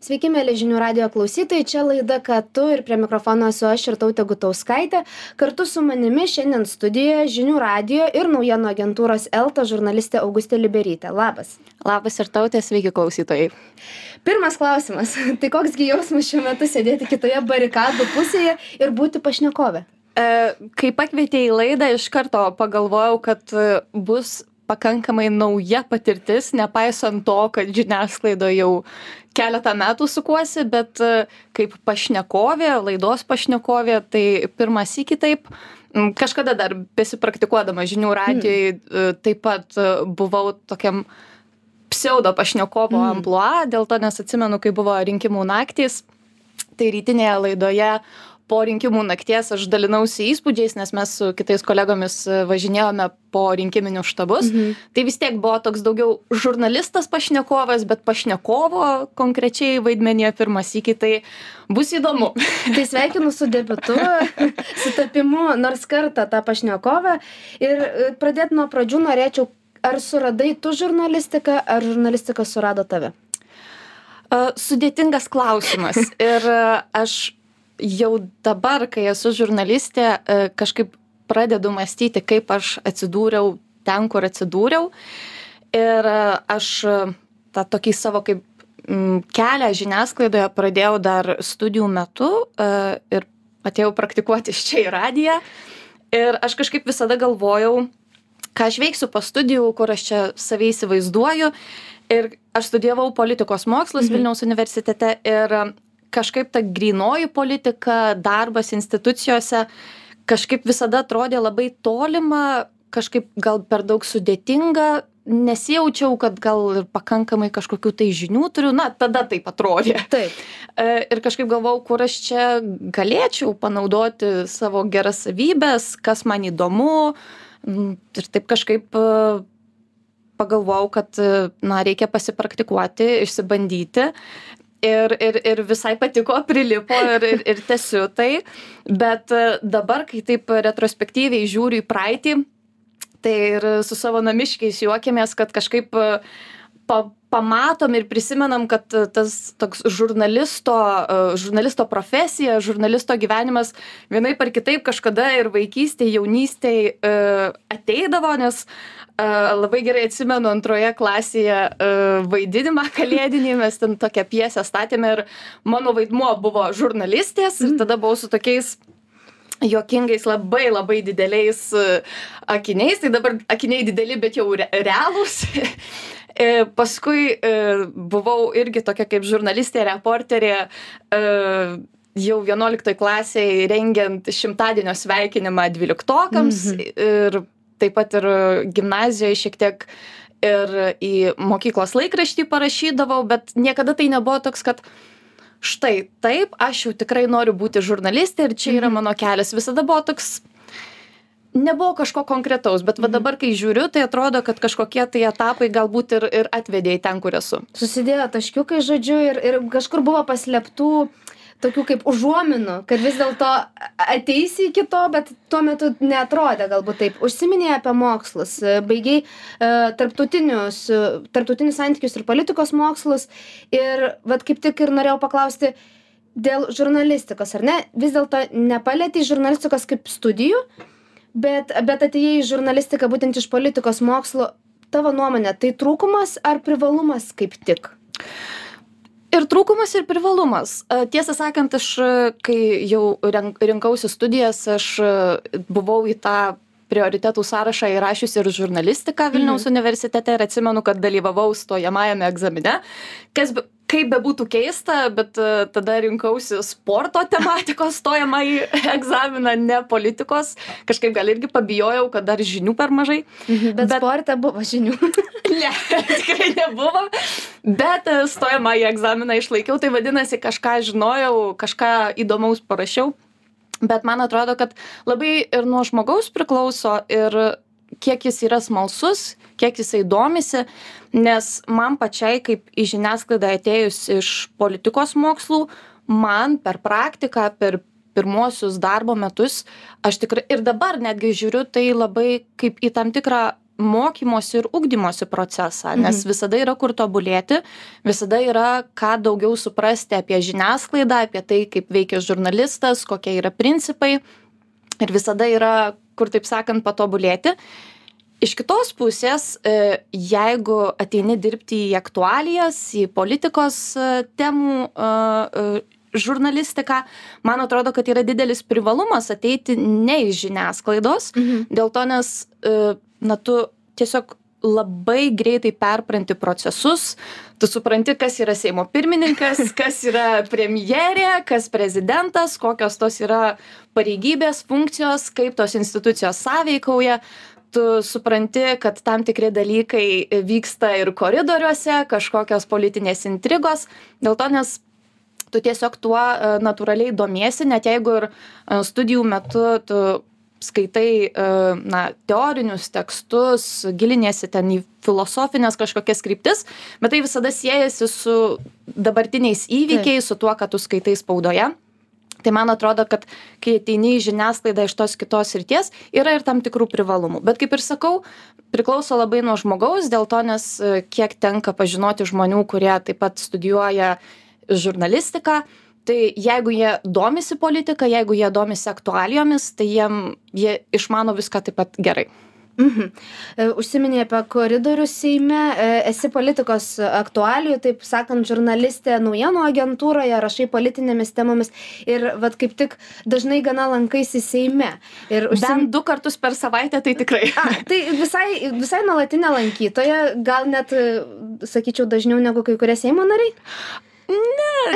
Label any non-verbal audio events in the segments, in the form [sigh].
Sveiki, mėly žinių radio klausytojai, čia laida Katu ir prie mikrofono esu aš ir Tautė Gutauskaitė. Kartu su manimi šiandien studijoje žinių radio ir naujienų agentūros Elta žurnalistė Augustė Liberytė. Labas. Labas ir Tautė, sveiki klausytojai. Pirmas klausimas. [laughs] Tai koksgi jausmas šiuo metu sėdėti kitoje barikadų pusėje ir būti pašnekovė? E, kai pakvietėjai į laidą, iš karto pagalvojau, kad bus pakankamai nauja patirtis, nepaisant to, kad žiniasklaidoje jau keletą metų sukuosi, bet e, kaip pašnekovė, laidos pašnekovė, tai pirmas iki taip. Kažkada dar besipraktikuodama žinių radijai mm. taip pat e, buvau tokiam pseudo pašnekovo mm. amplua, dėl to nes atsimenu, kai buvo rinkimų naktys, tai rytinėje laidoje po rinkimų nakties aš dalinausi įspūdžiais, nes mes su kitais kolegomis e, važinėjome po rinkiminius štabus. Mhm. Tai vis tiek buvo toks daugiau žurnalistas pašnekovas, bet pašnekovo konkrečiai vaidmenyje pirmas iki tai bus įdomu. [laughs] Tai sveikinu su debitu, [laughs] su tapimu nors kartą tą pašnekovą. Ir e, pradėti nuo pradžių norėčiau, ar suradai tu žurnalistiką, ar žurnalistika surado tave? Uh, sudėtingas klausimas. [laughs] Ir aš jau dabar, kai esu žurnalistė, e, kažkaip pradedu mąstyti, kaip aš atsidūriau ten, kur atsidūriau. Ir e, aš e, tą tokį savo kaip kelią žiniasklaidoje pradėjau dar studijų metu ir atėjau praktikuoti [laughs] čia į radiją. Ir aš kažkaip visada galvojau, ką aš veiksiu po studijų, kur aš čia savai įsivaizduoju. Ir aš studijavau politikos mokslus mhm. Vilniaus universitete ir kažkaip ta grynoji politika, darbas institucijose kažkaip visada atrodė labai tolima, kažkaip gal per daug sudėtinga, nesijaučiau, kad gal ir pakankamai kažkokių tai žinių turiu, na, tada taip atrodė. Taip. E, ir kažkaip galvau, kur aš čia galėčiau panaudoti savo geras savybės, kas man įdomu. Mm, ir taip kažkaip e, pagalvojau, kad, na, reikia pasipraktikuoti, išsibandyti ir ir ir visai patiko prilipo ir ir ir tęsiu tai. Bet e, dabar kai taip retrospektyviai žiūriu į praeitį tai ir su savo namiškiais juokiamės kad kažkaip e, pa pamatom ir prisimenam kad tas toks žurnalisto e, žurnalisto profesija žurnalisto gyvenimas vienaip ar kitaip kažkada ir vaikystėj jaunystėj ateidavo nes labai gerai atsimenu antroje klasėje vaidinimą kalėdinį, mes ten tokią piesę statėme ir mano vaidmuo buvo žurnalistės ir mhm. tada buvau su tokiais juokingais labai labai dideliais akiniais, tai dabar akiniai dideli, bet jau re realūs. [laughs] E, paskui e, buvau irgi tokia kaip žurnalistė, reporterė jau 11 klasėje rengiant šimtadienio sveikinimą dvyliktokams mm -hmm. ir taip pat ir gimnazijoj šiek tiek ir į mokyklos laikraštį parašydavau, bet niekada tai nebuvo toks, kad štai taip, aš jau tikrai noriu būti žurnalistė ir čia yra mhm. mano kelias. Visada buvo toks nebuvo kažko konkretaus, bet va mhm. dabar, kai žiūriu, tai atrodo, kad kažkokie tai etapai galbūt ir, ir atvedė į ten, kur esu. Susidėjo taškiukai, žodžiu, ir, ir kažkur buvo paslėptų tokių kaip užuominų, kad vis dėlto ateisi iki to, bet tuo metu netrodė galbūt taip. Užsiminėjai apie mokslus, baigiai uh, tarptautinius, uh, tarptautinius santykius ir politikos mokslus ir vad kaip tik ir norėjau paklausti dėl žurnalistikos, ar ne? Vis dėlto nepalėtė žurnalistikos kaip studijų, bet, bet atėjai į žurnalistiką būtent iš politikos mokslo. Tavo nuomonė, tai trūkumas ar privalumas kaip tik? Ir trūkumas ir privalumas tiesą sakant aš kai jau renk rinkausi studijas aš buvau į tą prioritetų sąrašą įrašiusi ir žurnalistiką vilniaus mhm. universitete ir atsimenu kad dalyvavau stojamajame egzamine kas kaip bebūtų keista bet e, tada rinkausi sporto tematikos stojamąjį [laughs] egzaminą ne politikos. Kažkaip gal irgi pabijojau kad dar žinių per mažai. Mhm, bet sporte buvo žinių. [laughs] Ne tikrai nebuvo. Bet e, stojamąjį egzaminą išlaikiau tai vadinasi kažką žinojau kažką įdomaus parašiau. Bet man atrodo kad labai ir nuo žmogaus priklauso ir kiek jis yra smalsus kiek jisai domisi nes man pačiai kaip į žiniasklaidą atėjus iš politikos mokslų man per praktiką per pirmuosius darbo metus aš tikrai ir dabar netgi žiūriu tai labai kaip į tam tikrą mokymosi ir ugdymosi procesą nes Mhm. visada yra kur tobulėti visada yra ką daugiau suprasti apie žiniasklaidą apie tai kaip veikia žurnalistas kokie yra principai ir visada yra kur taip sakant patobulėti iš kitos pusės e, jeigu ateini dirbti į aktualijas į politikos e, temų e, žurnalistiką man atrodo kad yra didelis privalumas ateiti ne iš žiniasklaidos. Mhm. dėl to nes na tu tiesiog labai greitai perpranti procesus. Tu supranti kas yra seimo pirmininkas [laughs] kas yra premjerė kas prezidentas kokios tos yra pareigybės funkcijos kaip tos institucijos sąveikauja tu supranti kad tam tikri dalykai vyksta ir koridoriuose kažkokios politinės intrigos. Dėl to nes tu tiesiog tuo e, natūraliai domiesi net jeigu ir e, studijų metu tu skaitai e, na teorinius tekstus giliniesi ten į filosofines kažkokias kryptis bet tai visada siejasi su dabartiniais įvykiais su tuo ką tu skaitai spaudoje tai man atrodo kad kai ateini į žiniasklaidą iš tos kitos srities yra ir tam tikrų privalumų. Bet kaip ir sakau priklauso labai nuo žmogaus dėl to nes e, kiek tenka pažinoti žmonių kurie taip pat studijuoja žurnalistiką. Tai jeigu jie domisi politika jeigu jie domisi aktualijomis tai jiem jie išmano viską taip pat gerai Mhm. E, Užsiminė apie koridorius Seime, e, esi politikos aktualijų, taip sakant, žurnalistė naujienų agentūroje, rašai politinėmis temomis ir vad kaip tik dažnai gana lankaisi Seime. Ir užsim... bent du kartus per savaitę tai tikrai A, tai visai, visai nuolatinė lankytoja, gal net, sakyčiau, dažniau negu kai kurie Seimo nariai.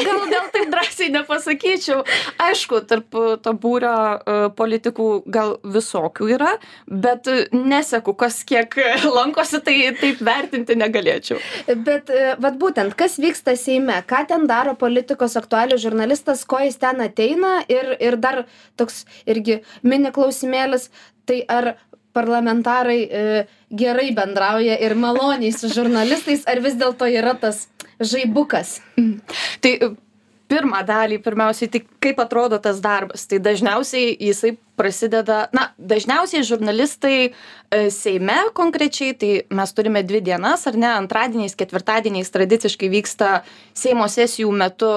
Gal gal taip drąsiai nepasakyčiau. Aišku tarp e, to būrio e, politikų gal visokių yra bet e, neseku kas kiek lankosi tai taip vertinti negalėčiau. Bet, vad būtent, kas vyksta Seime, ką ten daro politikos aktualių žurnalistas, ko jis ten ateina ir, ir dar toks irgi mini klausimėlis, tai ar parlamentarai e, gerai bendrauja ir maloniai su žurnalistais, ar vis dėlto yra tas žaibukas. tai e, pirmą dalį pirmiausiai tai kaip atrodo tas darbas tai dažniausiai jisai prasideda na dažniausiai žurnalistai e, seime konkrečiai tai mes turime dvi dienas ar ne antradieniais ketvirtadieniais tradiciškai vyksta seimo sesijų metu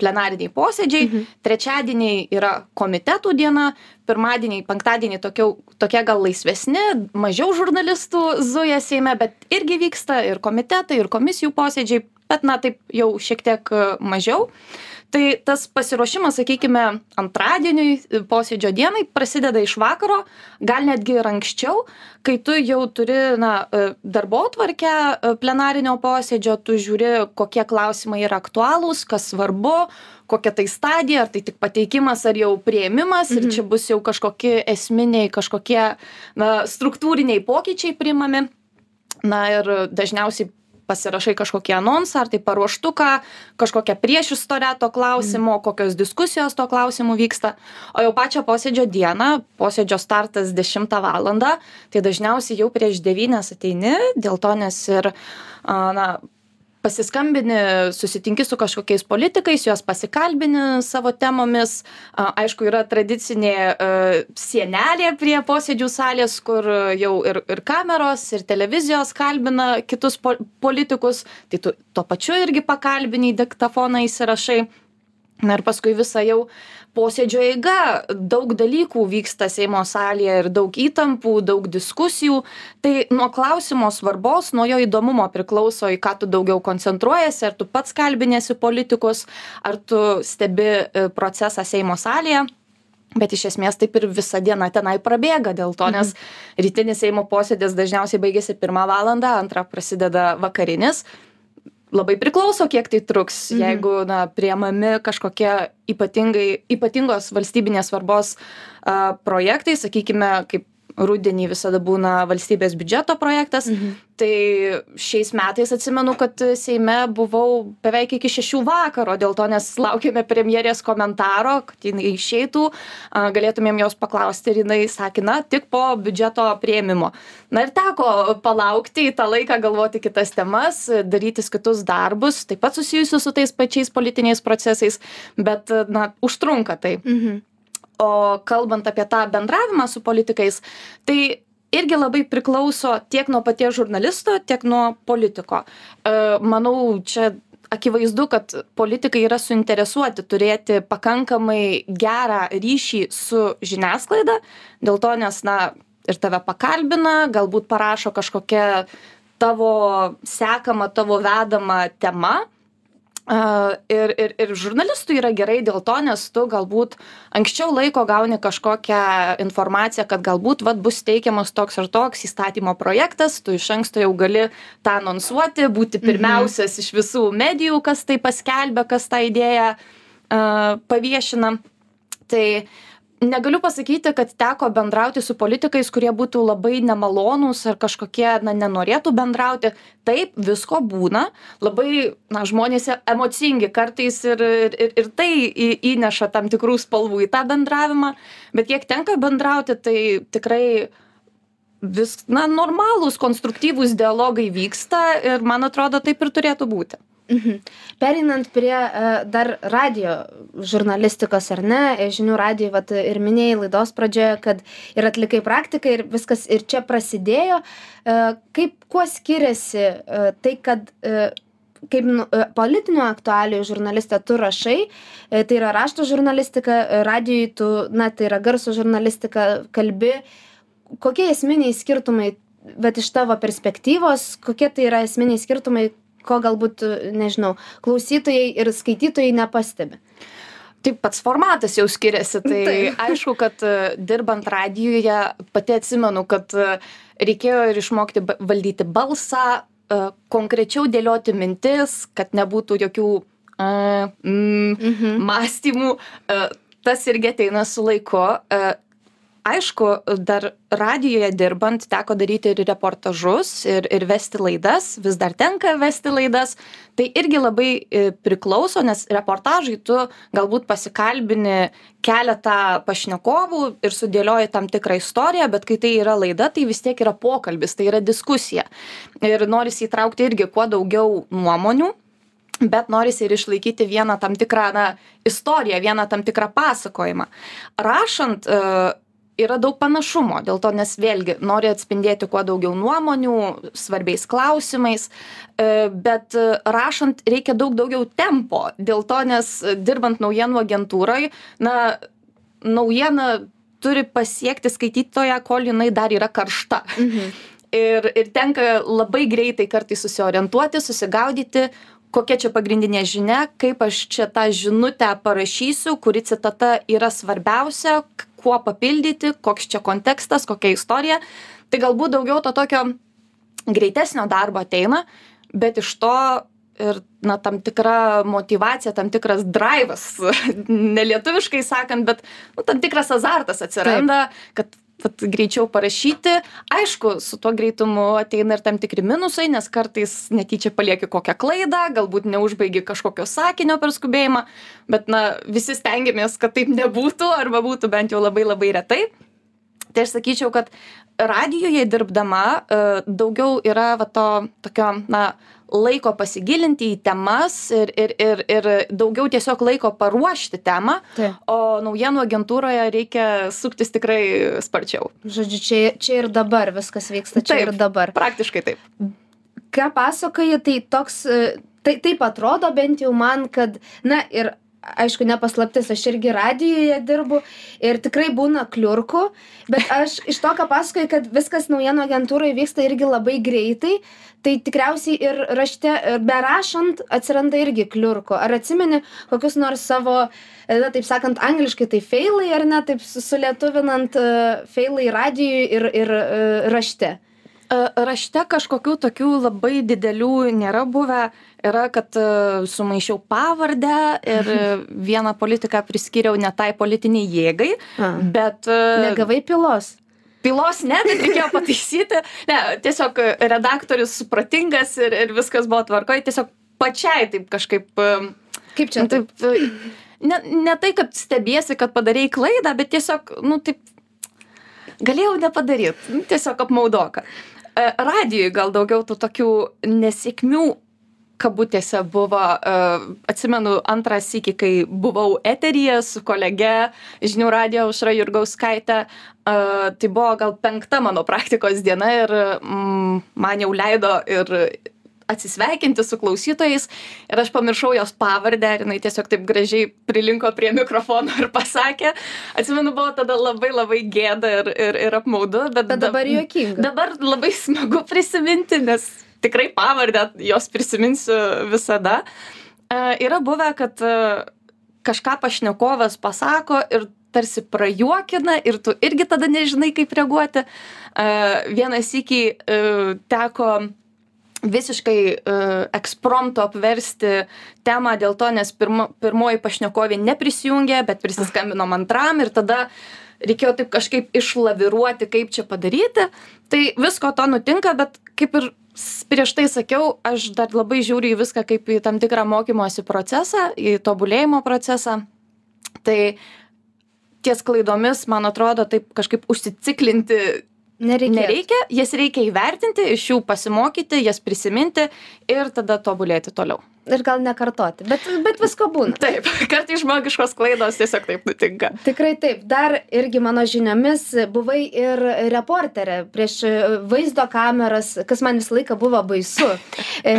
plenariniai posėdžiai Mhm. trečiadieniai yra komitetų diena pirmadieniai penktadieniai tokiau tokie gal laisvesni mažiau žurnalistų zuja seime bet irgi vyksta ir komitetai ir komisijų posėdžiai bet na taip jau šiek tiek e, mažiau tai tas pasiruošimas sakykime antradieniui e, posėdžio dienai prasideda iš vakaro gal netgi ir anksčiau kai tu jau turi na e, darbotvarkę e, plenarinio posėdžio tu žiūri kokie klausimai yra aktualūs kas svarbu kokia tai stadija ar tai tik pateikimas ar jau priėmimas ir Mhm. čia bus jau kažkokie esminiai kažkokie na struktūriniai pokyčiai priimami na ir dažniausiai pasirašai kažkokį anonsą ar tai paruoštuką kažkokią priešistorę to klausimo kokios diskusijos tuo klausimu vyksta. O jau pačią posėdžio dieną posėdžio startas dešimtą valandą tai dažniausiai jau prieš devynias ateini dėl to nes ir na pasiskambini susitinki su kažkokiais politikais juos pasikalbini savo temomis. Aišku yra tradicinė a sienelė prie posėdžių salės kur jau ir ir kameros ir televizijos kalbina kitus po politikus. Tai tu tuo pačiu irgi pakalbini į diktofoną įsirašai na ir paskui visa jau posėdžio eiga. Daug dalykų vyksta seimo salėje ir daug įtampų daug diskusijų. Tai nuo klausimo svarbos nuo jo įdomumo priklauso į ką tu daugiau koncentruojiesi ar tu pats kalbiniesi politikus ar tu stebi e, procesą seimo salėje. Bet iš esmės taip ir visa diena tenai prabėga dėl to nes rytinis seimo posėdis dažniausiai baigiasi pirmą valandą antrą prasideda vakarinis labai priklauso kiek tai truks Mhm. jeigu na priemami kažkokie ypatingai ypatingos valstybinės svarbos a projektai sakykime kaip rudenį visada būna valstybės biudžeto projektas Mhm. tai šiais metais atsimenu kad seime buvau beveik iki šešių vakaro dėl to nes laukėme premjerės komentaro kad jinai išeitų galėtumėm jos paklausti ir jinai sakė na tik po biudžeto priėmimo na ir teko palaukti į tą laiką galvoti kitas temas darytis kitus darbus taip pat susijusius su tais pačiais politiniais procesais bet na užtrunka tai Mhm. O kalbant apie tą bendravimą su politikais tai irgi labai priklauso tiek nuo paties žurnalisto, tiek nuo politiko. E, manau, čia akivaizdu, kad politikai yra suinteresuoti turėti pakankamai gerą ryšį su žiniasklaida, dėl to, nes, na, ir tave pakalbina, galbūt parašo kažkokią tavo sekama, tavo vedama tema ir, ir, ir žurnalistui yra gerai dėl to, nes tu galbūt anksčiau laiko gauni kažkokią informaciją, kad galbūt vat, bus teikiamas toks ar toks įstatymo projektas, tu iš anksto jau gali tą anonsuoti, būti mhm. pirmiausias mhm. iš visų medijų, kas tai paskelbia, kas tą idėją uh, paviešina. Tai uh, negaliu pasakyti kad teko bendrauti su politikais kurie būtų labai nemalonūs ar kažkokie na nenorėtų bendrauti. Taip visko būna. Labai na žmonės emocingi kartais ir ir ir tai į įneša tam tikrų spalvų į tą bendravimą. Bet kiek tenka bendrauti tai tikrai vis na normalūs konstruktyvūs dialogai vyksta ir man atrodo taip ir turėtų būti Mhm. Pereinant prie uh, dar radio žurnalistikos, ar ne, žinių radijai, vat, ir minėjai laidos pradžioje, kad ir atlikai praktiką ir viskas ir čia prasidėjo. Uh, kaip, kuo skiriasi uh, tai, kad uh, kaip nu, politinių aktualijų žurnalistė tu rašai, tai yra rašto žurnalistika, radijui tu, na, tai yra garso žurnalistika, kalbi. Kokie esminiai skirtumai, bet iš tavo perspektyvos, kokie tai yra esminiai skirtumai, ko galbūt, nežinau, klausytojai ir skaitytojai nepastebi. Taip pats formatas jau skiriasi, tai [laughs] Taip. aišku, kad e, dirbant radijuje pati atsimenu, kad e, reikėjo ir išmokti valdyti balsą, e, konkrečiau dėlioti mintis, kad nebūtų jokių mm, mhm. mąstymų. Tas irgi ateina su laiku. Aišku dar radijuje dirbant teko daryti ir reportažus ir ir vesti laidas vis dar tenka vesti laidas. Tai irgi labai e, priklauso nes reportažai tu galbūt pasikalbini keletą pašnekovų ir sudėlioji tam tikrą istoriją bet kai tai yra laida tai vis tiek yra pokalbis tai yra diskusija. Ir norisi įtraukti irgi kuo daugiau nuomonių bet norisi ir išlaikyti vieną tam tikrą na istoriją vieną tam tikrą pasakojimą. Rašant e, yra daug panašumo dėl to nes vėlgi nori atspindėti kuo daugiau nuomonių svarbiais klausimais e, bet rašant reikia daug daugiau tempo dėl to nes dirbant naujienų agentūroj na naujiena turi pasiekti skaitytoją kol jinai dar yra karšta mhm. ir ir tenka labai greitai kartais susiorientuoti susigaudyti kokia čia pagrindinė žinia kaip aš čia tą žinutę parašysiu kuri citata yra svarbiausia kuo papildyti koks čia kontekstas kokia istorija. Tai galbūt daugiau to tokio greitesnio darbo ateina bet iš to ir na tam tikra motyvacija tam tikras draivas [laughs] nelietuviškai sakant bet nu tam tikras azartas atsiranda kad vat greičiau parašyti. Aišku su tuo greitumu ateina ir tam tikri minusai nes kartais netyčia palieki kokią klaidą galbūt neužbaigi kažkokio sakinio per skubėjimą bet na visi stengiamės kad taip nebūtų arba būtų bent jau labai labai retai. Tai aš sakyčiau kad radijuje dirbdama e, daugiau yra va to tokio na laiko pasigilinti į temas ir ir ir ir daugiau tiesiog laiko paruošti temą o naujienų agentūroje reikia suktis tikrai sparčiau. Žodžiu čia čia ir dabar viskas vyksta čia ir dabar. praktiškai taip. Ką pasakoji tai toks tai taip atrodo bent jau man kad na ir aišku ne paslaptis aš irgi radijuje dirbu ir tikrai būna kliurkų bet aš iš to ką pasakoji kad viskas naujienų agentūroj vyksta irgi labai greitai tai tikriausiai ir rašte berašant atsiranda irgi kliurkų. Ar atsimeni kokius nors savo na taip sakant angliškai tai feilai ar ne taip sulietuvinant e, feilai radijuj ir ir e, rašte rašte kažkokių tokių labai didelių nėra buvę. Yra kad e, sumaišiau pavardę ir [laughs] vieną politiką priskyriau ne tai politinei jėgai bet negavai pylos? pylos ne bet reikėjo [laughs] pataisyti. Ne tiesiog redaktorius supratingas ir ir viskas buvo tvarkoj. Tiesiog pačiai taip kažkaip kaip čia taip? ne ne tai kad stebiesi kad padarei klaidą bet tiesiog nu taip galėjau nepadaryt. Nu, tiesiog apmaudoka. E, radijuj gal daugiau tų tokių nesėkmių kabutėse buvo, uh, atsimenu, antrą sykį, kai buvau eteryje su kolege žinių radio Užra Jurgauskaitė, uh, tai buvo gal penkta mano praktikos diena ir mm, man jau leido ir atsisveikinti su klausytojais ir aš pamiršau jos pavardę ir jinai tiesiog taip gražiai prilinko prie mikrofono ir pasakė. Atsimenu, buvo tada labai labai gėda ir, ir, ir apmaudu, bet, bet dabar juokinga. Dabar labai [laughs] smagu prisiminti, nes tikrai pavardę jos prisiminsiu visada. Uh, yra buvę, kad uh, kažką pašnekovas pasako ir tarsi prajuokina ir tu irgi tada nežinai, kaip reaguoti. Uh, vienas iki uh, teko visiškai uh, ekspromto apversti temą dėl to, nes pirmo, pirmoji pašnekovė neprisijungė, bet prisiskambino antram ir tada reikėjo taip kažkaip išlaviruoti, kaip čia padaryti. Tai visko to nutinka, bet kaip ir prieš tai sakiau, aš dar labai žiūriu į viską kaip į tam tikrą mokymosi procesą, į tobulėjimo procesą. Tai ties klaidomis, man atrodo, taip kažkaip užsiciklinti Nereikėtų. nereikia, jas reikia įvertinti, iš jų pasimokyti, jas prisiminti ir tada tobulėti toliau. Ir gal nekartoti, bet, bet visko būna. Taip, [laughs] kartais žmogiškos klaidos tiesiog taip nutinka. Tikrai taip. Dar irgi mano žiniomis buvai ir reporterė prieš vaizdo kameras, kas man visą laiką buvo baisu. E,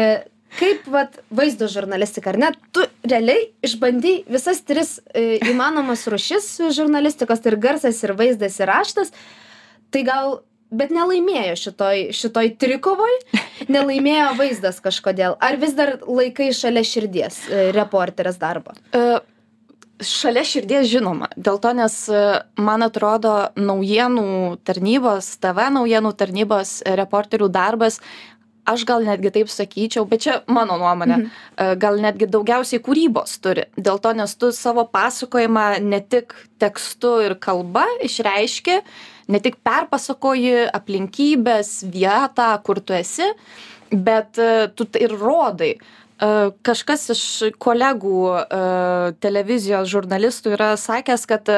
kaip vat, vaizdo žurnalistika, ar ne? Tu realiai išbandy visas tris e, įmanomas rušis žurnalistikos, tai ir garsas, ir vaizdas, ir raštas. Tai gal bet nelaimėjo šitoj, šitoj trikovoj, nelaimėjo vaizdas kažkodėl. Ar vis dar laikai šalia širdies e, reporterės darbą? Uh, šalia širdies žinoma. Dėl to, nes e, man atrodo naujienų tarnybos, TV naujienų tarnybos reporterių darbas aš gal netgi taip sakyčiau, bet čia mano nuomonė, mhm. gal netgi daugiausiai kūrybos turi. Dėl to, nes tu savo pasakojimą ne tik tekstu ir kalba išreiški, ne tik perpasakoji aplinkybės, vietą, kur tu esi, bet e, tu ir rodai. E, kažkas iš kolegų e, televizijos žurnalistų yra sakęs, kad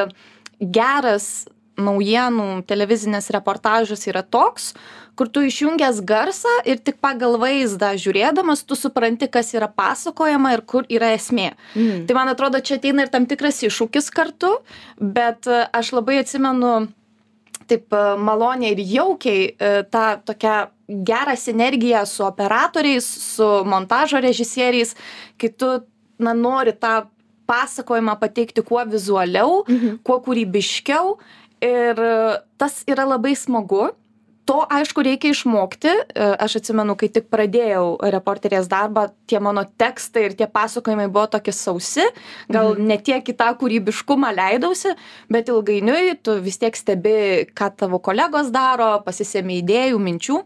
geras naujienų televizinis reportažas yra toks, kur tu išjungęs garsą ir tik pagal vaizdą žiūrėdamas tu supranti, kas yra pasakojama ir kur yra esmė. Mm. Tai man atrodo, čia ateina ir tam tikras iššūkis kartu, bet aš labai atsimenu taip maloniai ir jaukiai tą tokią gerą sinergiją su operatoriais, su montažo režisieriais, kai tu na, nori tą pasakojimą pateikti kuo vizualiau, mhm. kuo kūrybiškiau. Ir tas yra labai smagu, to aišku reikia išmokti. E, aš atsimenu kai tik pradėjau reporterės darbą tie mano tekstai ir tie pasakojimai buvo tokie sausi. Gal Mhm. ne tiek į tą kūrybiškumą leidausi bet ilgainiui tu vis tiek stebi ką tavo kolegos daro pasisemi idėjų minčių.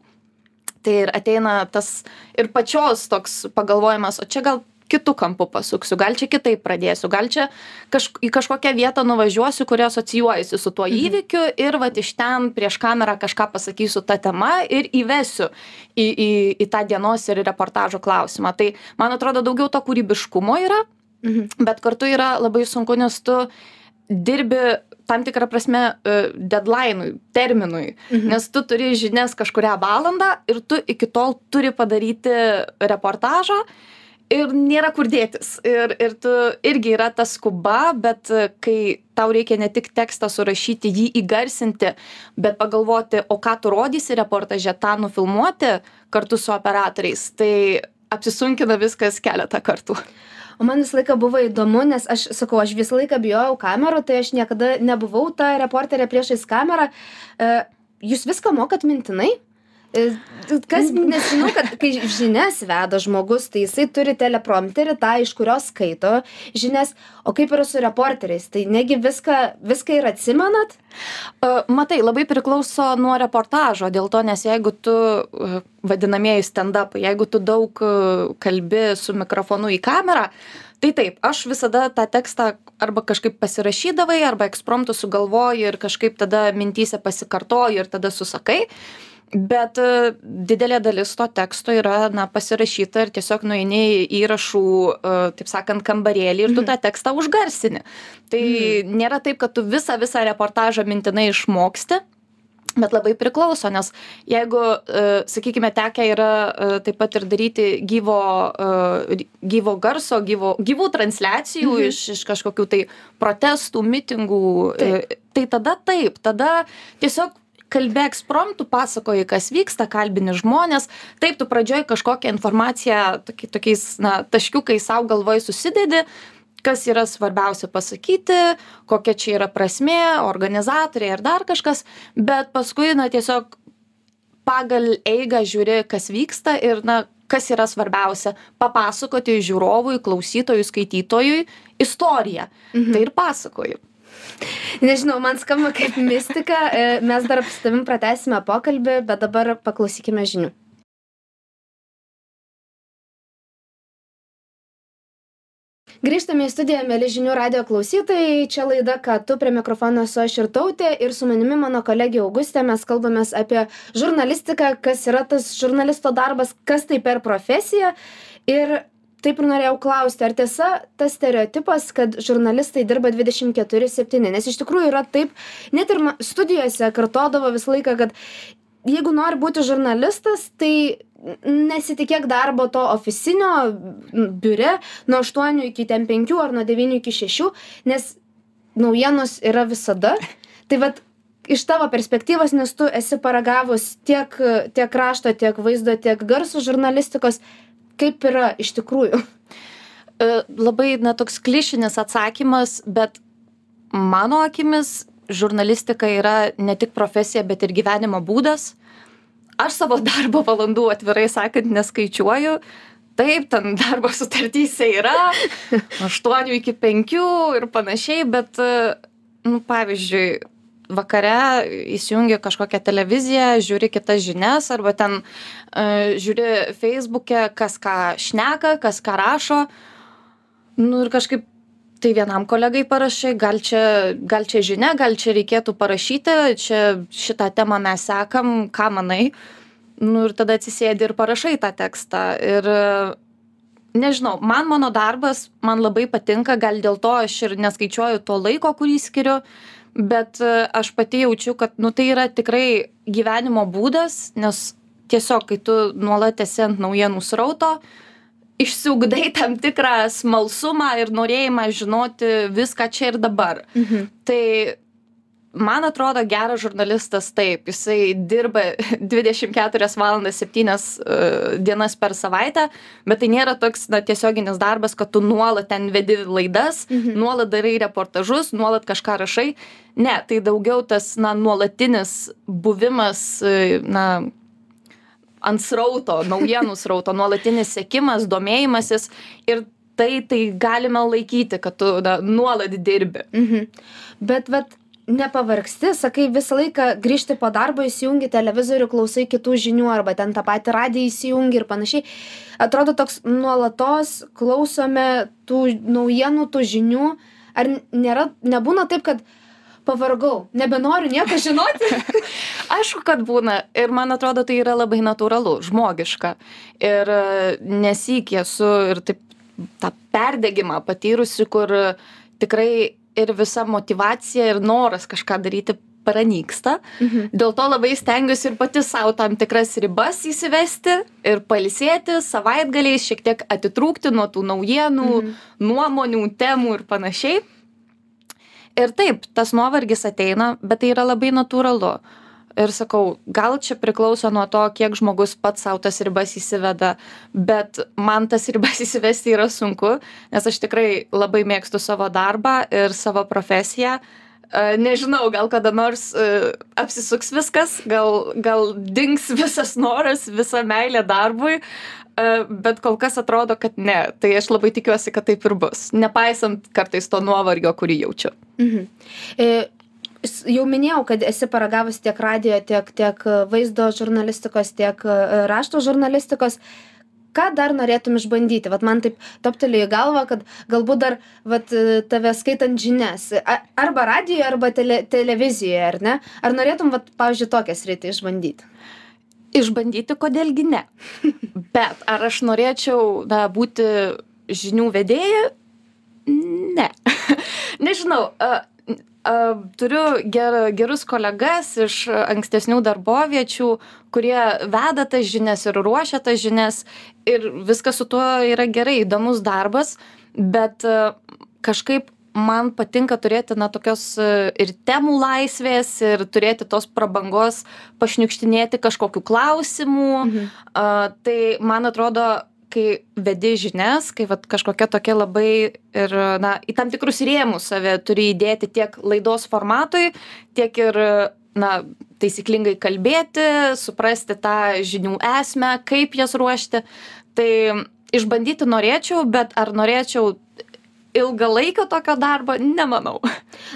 Tai ir ateina tas ir pačios toks pagalvojimas o čia gal kitu kampu pasuksiu gal čia kitaip pradėsiu gal čia kaž į kažkokią vietą nuvažiuosiu kuri asocijuojasi su tuo įvykiu ir vat iš ten prieš kamerą kažką pasakysiu ta tema ir įvesiu į į į tą dienos ir reportažo klausimą tai man atrodo daugiau to kūrybiškumo yra Mhm. bet kartu yra labai sunku nes tu dirbi tam tikra prasme e, dedlainui terminui Mhm. nes tu turi žinias kažkurią valandą ir tu iki tol turi padaryti reportažą ir nėra kur dėtis ir ir tu irgi yra ta skuba bet e, kai tau reikia ne tik tekstą surašyti jį įgarsinti bet pagalvoti o ką tu rodysi reportaže tą nufilmuoti kartu su operatoriais tai apsisunkina viskas keletą kartų O man visą laiką buvo įdomu, nes aš sakau, aš visą laiką bijojau kamerų, tai aš niekada nebuvau ta reporterė priešais kamerą. E, Jūs viską mokat mintinai? E, Kas, nes žinau, kad kai žinias veda žmogus, tai jisai turi teleprompterį, tą iš kurios skaito žinias, o kaip yra su reporteriais, tai negi viską, viską ir atsimenat? E, Matai, labai priklauso nuo reportažo, dėl to, nes jeigu tu e, vadinamieji stand-up, jeigu tu daug kalbi su mikrofonu į kamerą, tai taip, aš visada tą tekstą arba kažkaip pasirašydavai, arba ekspromptų sugalvoji ir kažkaip tada mintyse pasikartoji ir tada susakai. Bet e, didelė dalis to teksto yra na, pasirašyta ir tiesiog nueini į įrašų, e, taip sakant, kambarėlį ir tu tą tekstą užgarsini. Tai nėra taip, kad tu visą, visą reportažą mintinai išmoksti, bet labai priklauso nes jeigu e, sakykime tekę yra taip pat ir daryti gyvo gyvo garso gyvo gyvų transliacijų Mhm. iš iš kažkokių tai protestų mitingų tai tada taip tada tiesiog kalbi ekspromtu pasakoji kas vyksta kalbini žmones taip tu pradžioj kažkokią informaciją toki tokiais na taškiukais sau galvoj susidedi kas yra svarbiausia pasakyti kokia čia yra prasmė organizatoriai ar dar kažkas bet paskui na tiesiog pagal eigą žiūri kas vyksta ir na kas yra svarbiausia papasakoti žiūrovui klausytojui skaitytojui istoriją. Tai ir pasakoju Nežinau, man skamba kaip mistika. E, Mes dar su tavim pratęsime pokalbį, bet dabar paklausykime žinių. Grįžtame į studiją, mėly žinių radio klausytojai. Čia laida, ką tu prie mikrofono esu aš ir tautė. Ir su manimi mano kolegė Augustė mes kalbamės apie žurnalistiką, kas yra tas žurnalisto darbas, kas tai per profesija. Ir taip ir norėjau klausti, ar tiesa tas stereotipas, kad žurnalistai dirba 24-7, nes iš tikrųjų yra taip, net ir studijose kartodavo visą laiką, kad jeigu nori būti žurnalistas, tai nesitikėk darbo to ofisinio biure nuo 8 iki ten 5 ar nuo 9 iki 6, nes naujienos yra visada. Tai vad iš tavo perspektyvos, nes tu esi paragavus tiek, tiek rašto, tiek vaizdo, tiek garso žurnalistikos, kaip yra iš tikrųjų. E, labai na toks klišinis atsakymas bet mano akimis žurnalistika yra ne tik profesija bet ir gyvenimo būdas aš savo [laughs] darbo valandų atvirai sakant neskaičiuoju taip ten darbo sutartyse yra nuo [laughs] aštuonių iki penkių ir panašiai bet e, nu pavyzdžiui vakare įsijungi kažkokią televiziją žiūri kitas žinias arba ten e, žiūri feisbuke kas ką šneka kas ką rašo. Nu ir kažkaip tai vienam kolegai parašai gal čia gal čia žinia gal čia reikėtų parašyti čia šitą temą mes sekam ką manai. Nu ir tada atsisėdi ir parašai tą tekstą. Ir e, nežinau man mano darbas man labai patinka gal dėl to aš ir neskaičiuoju to laiko kurį skiriu bet e, aš pati jaučiu kad nu tai yra tikrai gyvenimo būdas nes tiesiog kai tu nuolat esi ant naujienų srauto išsiugdai [laughs] tam tikrą smalsumą ir norėjimą žinoti viską čia ir dabar Mhm. tai man atrodo geras žurnalistas taip jisai dirba [laughs] 24 valandas 7 uh, dienas per savaitę bet tai nėra toks na tiesioginis darbas kad tu nuolat ten vedi laidas Mhm. nuolat darai reportažus nuolat kažką rašai ne tai daugiau tas na nuolatinis buvimas e, na ant srauto naujienų [laughs] srauto nuolatinis sekimas domėjimasis ir tai tai galime laikyti kad tu na nuolat dirbi Mhm. Bet, vat, nepavargsti, sakai, visą laiką grįžti po darbo, įsijungi televizorių, klausai kitų žinių arba ten tą patį radiją įsijungi ir panašiai. Atrodo toks nuolatos klausome tų naujienų, tų žinių. Ar nėra, nebūna taip, kad pavargau, nebenoriu nieko žinoti? [laughs] aišku kad būna ir man atrodo tai yra labai natūralu žmogiška ir e, nesyk esu ir taip tą perdegimą patyrusi kur tikrai ir visa motyvacija ir noras kažką daryti pranyksta Mhm. dėl to labai stengiuosi ir pati sau tam tikras ribas įsivesti ir pailsėti savaitgaliais šiek tiek atitrūkti nuo tų naujienų Mhm. nuomonių temų ir panašiai ir taip tas nuovargis ateina bet tai yra labai natūralu ir sakau gal čia priklauso nuo to kiek žmogus pats sau tas ribas įsiveda bet man tas ribas [laughs] įsivesti yra sunku nes aš tikrai labai mėgstu savo darbą ir savo profesiją. E, nežinau gal kada nors e, apsisuks viskas gal gal dings [laughs] visas noras visa meilė darbui e, bet kol kas atrodo kad ne. Tai aš labai tikiuosi kad taip ir bus nepaisant kartais to nuovargio kurį jaučiu. Mhm. E, jau minėjau, kad esi paragavus tiek radio, tiek, tiek e, vaizdo žurnalistikos, tiek e, rašto žurnalistikos. Ką dar norėtum išbandyti? Vat man taip toptelėjo į galvą, kad galbūt dar vat, e, tave skaitant žinias. Arba radijoje, arba tele, televizijoje, ar ne? Ar norėtum, vat, pavyzdžiui, tokią sritį išbandyti? išbandyti kodėlgi ne [laughs] bet ar aš norėčiau na būti žinių vedėja ne [laughs] nežinau a, turiu ger, gerus kolegas iš ankstesnių darboviečių, kurie veda tas žinias ir ruošia tas žinias ir viskas su tuo yra gerai, įdomus darbas, bet kažkaip man patinka turėti na tokios ir temų laisvės ir turėti tos prabangos pašniukštinėti kažkokių klausimų. Mhm. A, tai man atrodo, kai vedi žinias, kai vat, kažkokia tokia labai ir, na, į tam tikrus rėmus save turi įdėti tiek laidos formatui, tiek ir, na, taisyklingai kalbėti, suprasti tą žinių esmę, kaip jas ruošti. Tai išbandyti norėčiau, bet ar norėčiau ilgalaikio tokio darbo nemanau.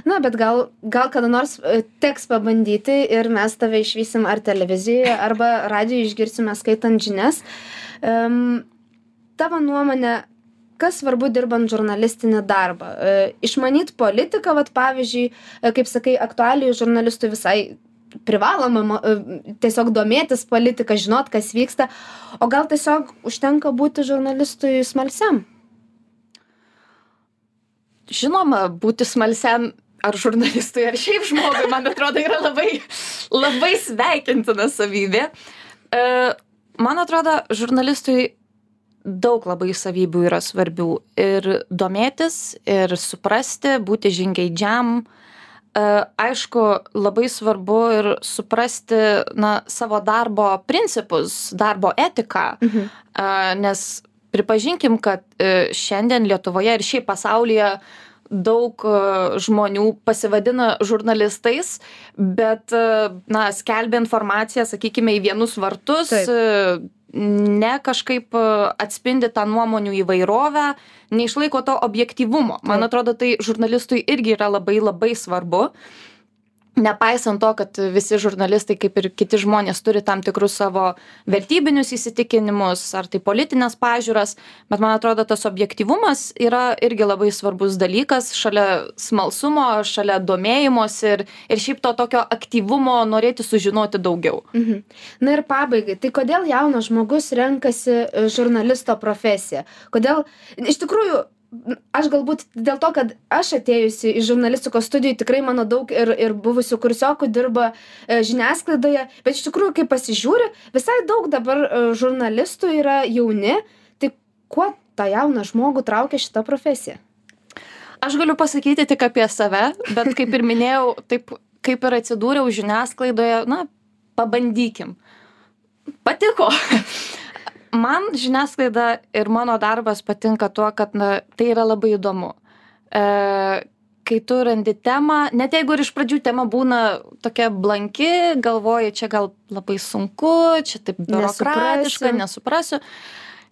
Na, bet gal, gal kada nors e, teks pabandyti ir mes tave išvysim ar televizijoje, arba radijoje išgirsime skaitant žinias. Um, tavo nuomonė, kas svarbu dirbant žurnalistinį darbą? E, išmanyt politiką, vat, pavyzdžiui, e, kaip sakai, aktualijų žurnalistų visai privaloma tiesiog domėtis politika, žinot, kas vyksta, o gal tiesiog užtenka būti žurnalistui smalsiam? žinoma būti smalsiam ar žurnalistui ar šiaip žmogui man atrodo yra labai labai sveikintina savybė e, man atrodo žurnalistui daug labai savybių yra svarbių ir domėtis ir suprasti būti žingeidžiam e, aišku labai svarbu ir suprasti na savo darbo principus darbo etiką mhm. E, nes pripažinkim kad šiandien lietuvoje ir šiaip pasaulyje daug e, žmonių pasivadina žurnalistais, bet, e, na, skelbia informaciją, sakykime, į vienus vartus. Taip e, ne kažkaip atspindi tą nuomonių įvairovę, neišlaiko to objektivumo. Man atrodo, tai žurnalistui irgi yra labai labai svarbu. Nepaisant to kad visi žurnalistai kaip ir kiti žmonės turi tam tikrus savo vertybinius įsitikinimus ar tai politines pažiūras bet man atrodo tas objektyvumas yra irgi labai svarbus dalykas šalia smalsumo šalia domėjimosi ir ir šiaip to tokio aktyvumo norėti sužinoti daugiau mhm. na ir pabaigai tai kodėl jaunas žmogus renkasi e, žurnalisto profesiją kodėl iš tikrųjų aš galbūt dėl to kad aš atėjusi iš žurnalistikos studijų tikrai mano daug ir ir buvusių kursiokų dirba e, žiniasklaidoje bet iš tikrųjų kai pasižiūri visai daug dabar e, žurnalistų yra jauni tai kuo tą jauną žmogų traukia šita profesija? Aš galiu pasakyti tik apie save bet kaip ir minėjau taip kaip ir atsidūriau žiniasklaidoje na pabandykim. Patiko man žiniasklaida ir mano darbas patinka tuo kad na tai yra labai įdomu. E, kai tu randi temą net jeigu ir iš pradžių tema būna tokia blanki galvoji čia gal labai sunku čia taip biurokratiška nesuprasiu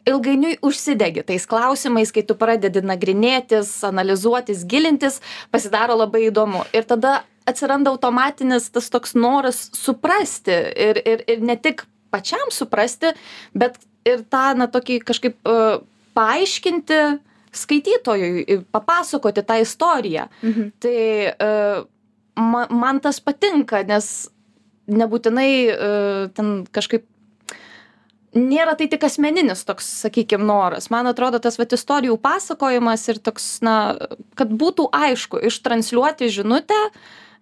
ilgainiui užsidegi tais klausimais kai tu pradedi nagrinėtis analizuotis gilintis pasidaro labai įdomu. Ir tada atsiranda automatinis tas toks noras suprasti ir ir ir ne tik pačiam suprasti bet ir tą na tokį kažkaip e, paaiškinti skaitytojui papasakoti tą istoriją mhm. tai e, ma man tas patinka nes nebūtinai e, ten kažkaip nėra tai tik asmeninis toks sakykim noras man atrodo tas vat istorijų pasakojimas ir toks na kad būtų aišku ištransliuoti žinutę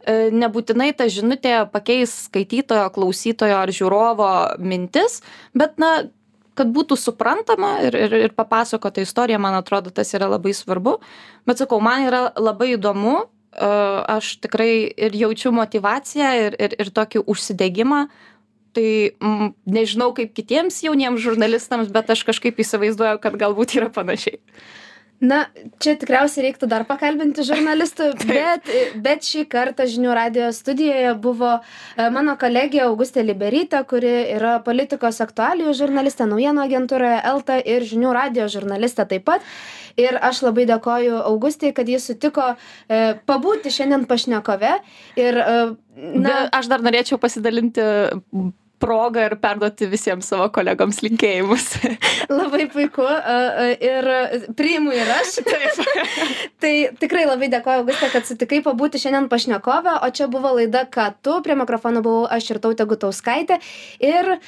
nebūtinai ta žinutė pakeis skaitytojo klausytojo ar žiūrovo mintis bet na kad būtų suprantama ir ir ir papasakota istorija man atrodo tas yra labai svarbu. Bet sakau man yra labai įdomu e, aš tikrai ir jaučiu motyvaciją ir ir ir tokį užsidegimą. Tai m nežinau kaip kitiems jauniems žurnalistams bet aš kažkaip įsivaizduoju kad galbūt yra panašiai na čia tikriausiai reiktų dar pakalbinti žurnalistų [laughs] bet bet šį kartą žinių radijo studijoje buvo e, mano kolegė augustė liberytė kuri yra politikos aktualijų žurnalistė naujienų agentūroje elta ir žinių radijo žurnalistė taip pat. Ir aš labai dėkoju augustei kad ji sutiko e, pabūti šiandien pašnekove. Ir e, na aš dar norėčiau pasidalinti proga ir perduoti visiems savo kolegoms linkėjimus. [laughs] labai puiku ir priimu ir aš. [laughs] Taip. [laughs] tai tikrai labai dėkoju, Augustė, kad sutikai pabūti šiandien pašnekovę, o čia buvo laida, ką tu, prie mikrofono buvau aš ir tautė Gutauskaitė ir e,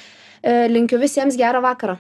linkiu visiems gerą vakarą.